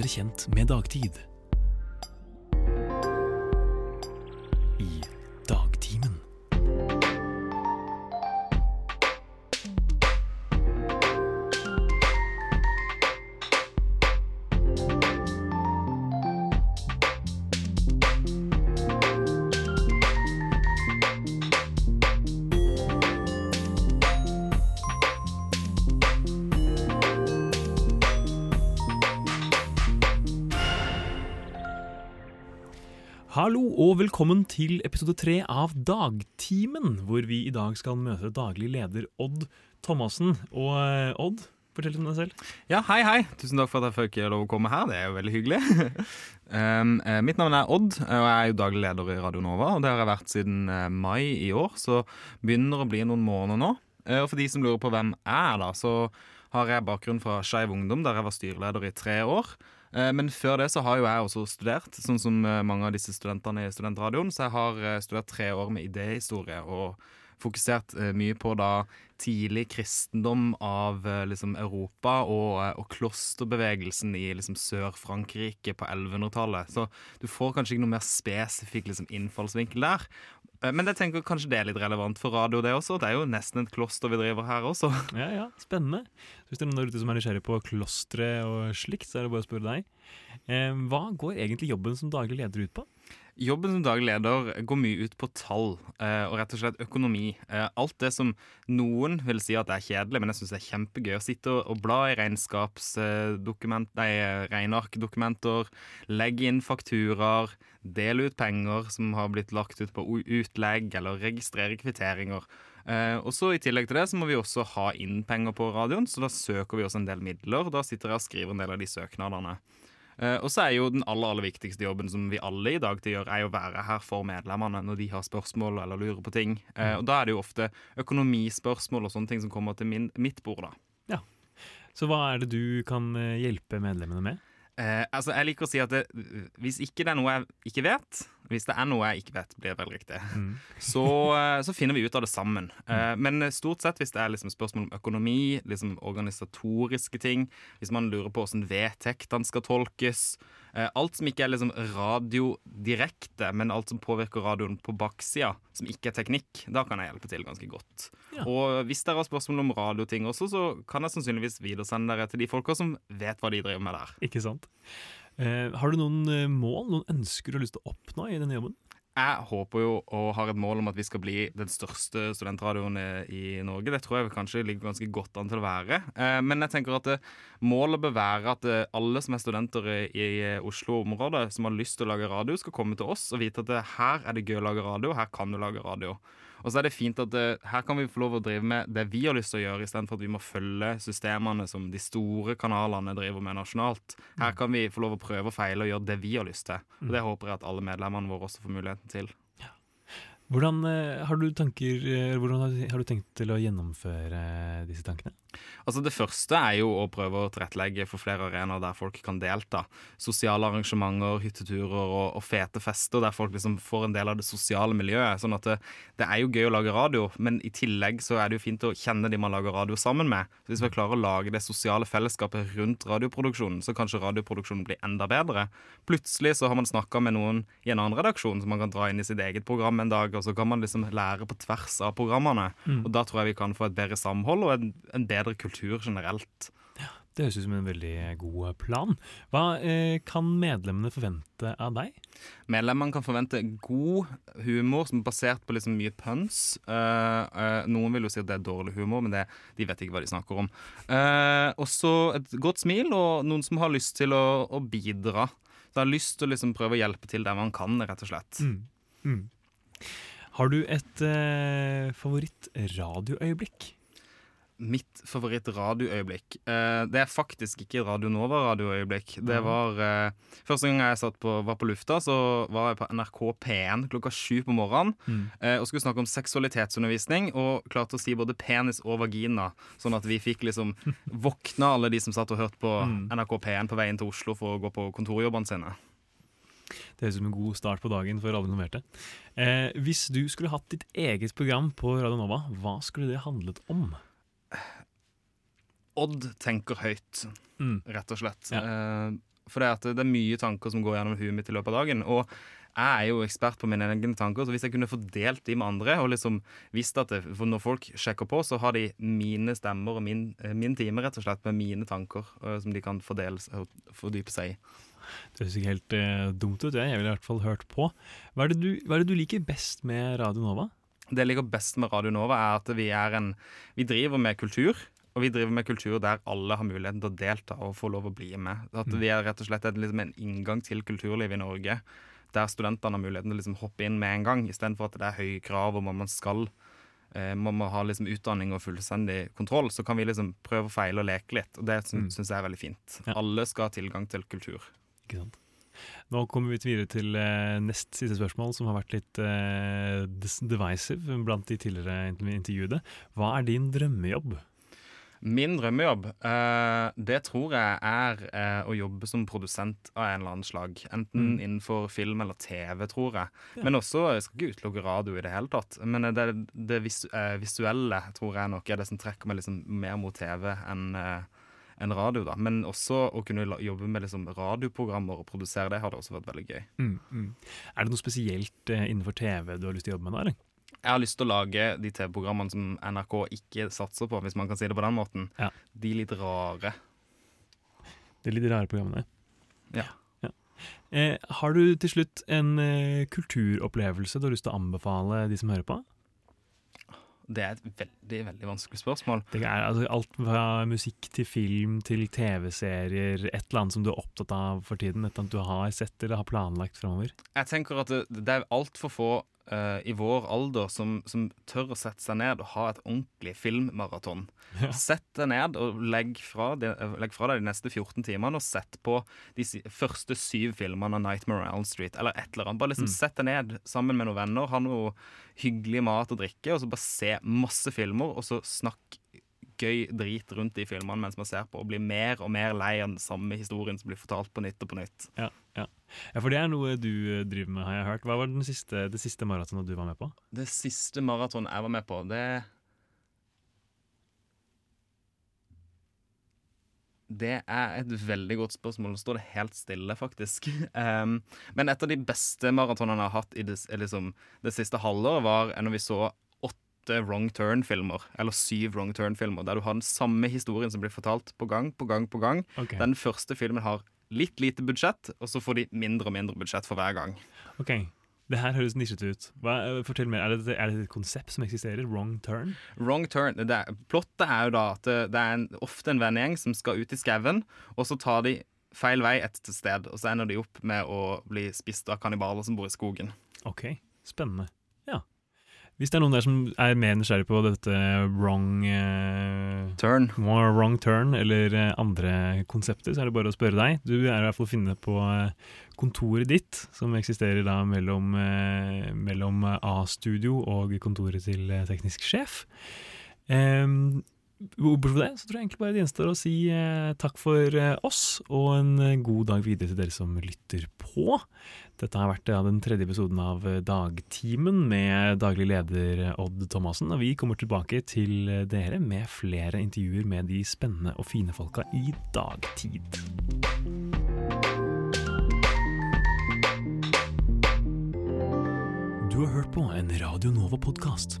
bedre kjent med dagtid. Hallo og velkommen til episode tre av Dagtimen, hvor vi i dag skal møte daglig leder Odd Thomassen. Og eh, Odd, fortell litt om deg selv. Ja, hei, hei. Tusen takk for at jeg fikk lov å komme her. Det er jo veldig hyggelig. um, eh, mitt navn er Odd, og jeg er jo daglig leder i Radio Nova. Og det har jeg vært siden eh, mai i år, så begynner å bli noen måneder nå. Eh, og for de som lurer på hvem jeg er, da, så har jeg bakgrunn fra Skeiv Ungdom, der jeg var styreleder i tre år. Eh, Men før det så har jo jeg også studert, sånn som eh, mange av disse studentene i studentradioen. Så jeg har eh, studert tre år med idéhistorie og fokusert mye på da tidlig kristendom av eh, liksom Europa og, eh, og klosterbevegelsen i liksom Sør-Frankrike på 1100-tallet. Så du får kanskje ikke noe mer spesifikk liksom, innfallsvinkel der. Eh, Men jeg tenker kanskje det er litt relevant for radio, det også. Det er jo nesten et kloster vi driver her også. Ja, ja, Spennende. Så hvis det er noen der ute som er nysgjerrig på klostre og slikt, så er det bare å spørre deg. Eh, hva går egentlig jobben som daglig leder ut på? Jobben som daglig leder går mye ut på tall eh, og rett og slett økonomi. Eh, alt det som noen vil si at det er kjedelig, men jeg syns det er kjempegøy å sitte og, og bla i regnskapsdokument, nei, regnearkdokumenter, legge inn fakturaer, dele ut penger som har blitt lagt ut på utlegg, eller registrere kvitteringer. Uh, og så I tillegg til det så må vi også ha inn penger på radioen, så da søker vi også en del midler. Da sitter jeg og skriver en del av de søknadene. Eh, og så er jo den aller aller viktigste jobben som vi alle i dag til gjør, er å være her for medlemmene når de har spørsmål eller lurer på ting. Eh, og da er det jo ofte økonomispørsmål og sånne ting som kommer til min, mitt bord, da. Ja. Så hva er det du kan eh, hjelpe medlemmene med? Eh, altså, jeg liker å si at det, hvis ikke det er noe jeg ikke vet, hvis det er noe jeg ikke vet, blir det vel riktig, Mm. så, eh, så finner vi ut av det sammen. Mm. men stort sett hvis det er liksom spørsmål om økonomi, liksom organisatoriske ting, hvis man lurer på hvordan vedtektene skal tolkes, eh, alt som ikke er liksom radio direkte, men alt som påvirker radioen på baksida, som ikke er teknikk, da kan jeg hjelpe til ganske godt. Ja. Og hvis dere har spørsmål om radioting også, så kan jeg sannsynligvis videresende dere til de folka som vet hva de driver med der. Ikke sant? Eh, har du noen eh, mål, noen ønsker du har lyst til å oppnå i denne jobben? Jeg håper jo og har et mål om at vi skal bli den største studentradioen i i Norge. Det tror jeg kanskje ligger ganske godt an til å være. Eh, Men jeg tenker at målet bør være at eh, alle som er studenter i, Oslo-området, som har lyst til å lage radio, skal komme til oss og vite at her er det gøy å lage radio, her kan du lage radio. Og så er det fint at eh, her kan vi få lov å drive med det vi har lyst til å gjøre, istedenfor at vi må følge systemene som de store kanalene driver med nasjonalt. Her kan vi få lov å prøve og feile og gjøre det vi har lyst til. Og det håper jeg at alle medlemmene våre også får muligheten til. Hvordan, eh, har, du tanker, eh, hvordan har du tenkt til å gjennomføre disse tankene? Altså Det første er jo å prøve å tilrettelegge for flere arenaer der folk kan delta. Sosiale arrangementer, hytteturer og, og fete fester der folk liksom får en del av det sosiale miljøet. Sånn at det, det er jo gøy å lage radio, men i tillegg så er det jo fint å kjenne de man lager radio sammen med. Så Hvis vi klarer å lage det sosiale fellesskapet rundt radioproduksjonen, så kanskje radioproduksjonen blir enda bedre. Plutselig så har man snakka med noen i en annen redaksjon som man kan dra inn i sitt eget program en dag, og så kan man liksom lære på tvers av programmene. Og da tror jeg vi kan få et bedre samhold og en, en bedre kultur generelt. Ja, Det høres ut som en veldig god plan. Hva eh, kan medlemmene forvente av deg? Medlemmene kan forvente god humor som er basert på liksom mye pøns. Uh, uh, noen vil jo si at det er dårlig humor, men det, de vet ikke hva de snakker om. Uh, også et godt smil, og noen som har lyst til å, å bidra. Så har lyst til å liksom prøve å hjelpe til der man kan, rett og slett. Mm. Har du et eh, favoritt-radioøyeblikk? Mitt favoritt-radioøyeblikk eh, Det er faktisk ikke Radio Nova-radioøyeblikk. Det var eh, Første gang jeg satt på, var på lufta, så var jeg på NRK P1 klokka sju på morgenen eh, og skulle snakke om seksualitetsundervisning, og klarte å si både penis og vagina, sånn at vi fikk liksom våkna alle de som satt og hørte på NRK P1 på veien til Oslo for å gå på kontorjobbene sine. Det høres ut som en god start på dagen for alle involverte. Eh, hvis du skulle hatt ditt eget program på Radio Nova, hva skulle det handlet om? Odd tenker høyt, Mm. rett og slett. Ja. Eh, For det, at det er mye tanker som går gjennom huet mitt i løpet av dagen. Og jeg er jo ekspert på mine egne tanker, så hvis jeg kunne fordelt de med andre, og liksom visst at det, for når folk sjekker på, så har de mine stemmer og min, eh, min time rett og slett med mine tanker uh, som de kan fordele og fordype seg i. Det høres ikke helt uh, dumt ut. Jeg ville i hvert fall hørt på. Hva er, du, hva er, det du, liker best med Radio Nova? Det jeg liker best med Radio Nova, er at vi, er en, vi driver med kultur. Og vi driver med kultur der alle har muligheten til å delta og få lov å bli med. At mm. Vi er rett og slett et, liksom en inngang til kulturlivet i Norge der studentene har muligheten til å liksom hoppe inn med en gang, istedenfor at det er høye krav om at man skal eh, man må ha liksom utdanning og fullstendig kontroll. Så kan vi liksom prøve å feile og leke litt, og det syns mm. jeg er veldig fint. Ja. Alle skal ha tilgang til kultur. Ikke sant. Nå kommer vi videre til eh, nest siste spørsmål, som har vært litt eh, divisive blant de tidligere intervjuede. Hva er din drømmejobb? Min drømmejobb, eh, det tror jeg er eh, å jobbe som produsent av en eller annen slag. Enten mm. innenfor film eller TV, tror jeg. Ja. Men også, jeg skal ikke utelukke radio i det hele tatt. Men det, det visu uh, visuelle tror jeg nok er det som trekker meg liksom mer mot TV enn en radio. da. Men også å kunne jobbe med liksom radioprogrammer og produsere det, hadde også vært veldig gøy. Mm, mm. Er det noe spesielt innenfor TV du har lyst til å jobbe med nå, eller? Jeg har lyst til å lage de TV-programmene som NRK ikke satser på, hvis man kan si det på den måten. Ja. De litt rare. De litt rare programmene? Ja. ja. Eh, har du til slutt en eh, kulturopplevelse du har lyst til å anbefale de som hører på? Det er et veldig veldig vanskelig spørsmål. Det er altså, Alt fra musikk til film til TV-serier. Et eller annet som du er opptatt av for tiden? Et eller annet du har sett eller har planlagt framover? Jeg tenker at det, det er altfor få uh, i vår alder som, som, tør å sette seg ned og ha et ordentlig filmmaraton. Ja. Sett deg ned og legg fra, de, legg fra, deg de neste 14 timene og sett på de første syv filmene av Nightmare on Elm Street. Eller et eller annet. Bare liksom mm. Sett deg ned sammen med noen venner, ha noe hyggelig mat og drikke, og så bare se masse filmer, og så snakk gøy drit rundt de filmene mens man ser på, og blir mer og mer lei av den samme historien som blir fortalt på nytt og på nytt. Ja, ja. ja for det er noe du eh, driver med, har jeg hørt. Hva var siste, det siste maratonet du var med på? Det siste maratonet jeg var med på, det Det er et veldig godt spørsmål. Nå står det helt stille, faktisk. Um, men et av de beste maratonene jeg har hatt i det, liksom, det siste halvåret, var når vi så åtte wrong turn-filmer, eller syv wrong turn-filmer, der du har den samme historien som blir fortalt på gang på gang på gang. Okay. Den første filmen har litt lite budsjett, og så får de mindre og mindre budsjett for hver gang. Ok, det her høres nisjete ut. Hva, fortell mer, er det, er det, et konsept som eksisterer? Wrong turn? Wrong turn, det, Plottet er jo da at det er en, ofte en vennegjeng som skal ut i skauen, og så tar de feil vei et sted, og så ender de opp med å bli spist av kannibaler som bor i skogen. Ok, spennende. Hvis det er noen der som er mer nysgjerrig på dette wrong uh, turn wrong turn eller uh, andre konsepter, så er det bare å spørre deg. Du er i hvert fall å finne på uh, kontoret ditt, som eksisterer da mellom, mellom A-studio og kontoret til teknisk sjef. Um, Bortsett fra det så tror jeg egentlig bare det gjenstår å si eh, takk for eh, oss, og en eh, god dag videre til dere som lytter på. Dette har vært ja, den tredje episoden av eh, Dagtimen med daglig leder eh, Odd Thomassen. Og vi kommer tilbake til dere med flere intervjuer med de spennende og fine folka i dagtid. Du har hørt på en Radio Nova-podkast.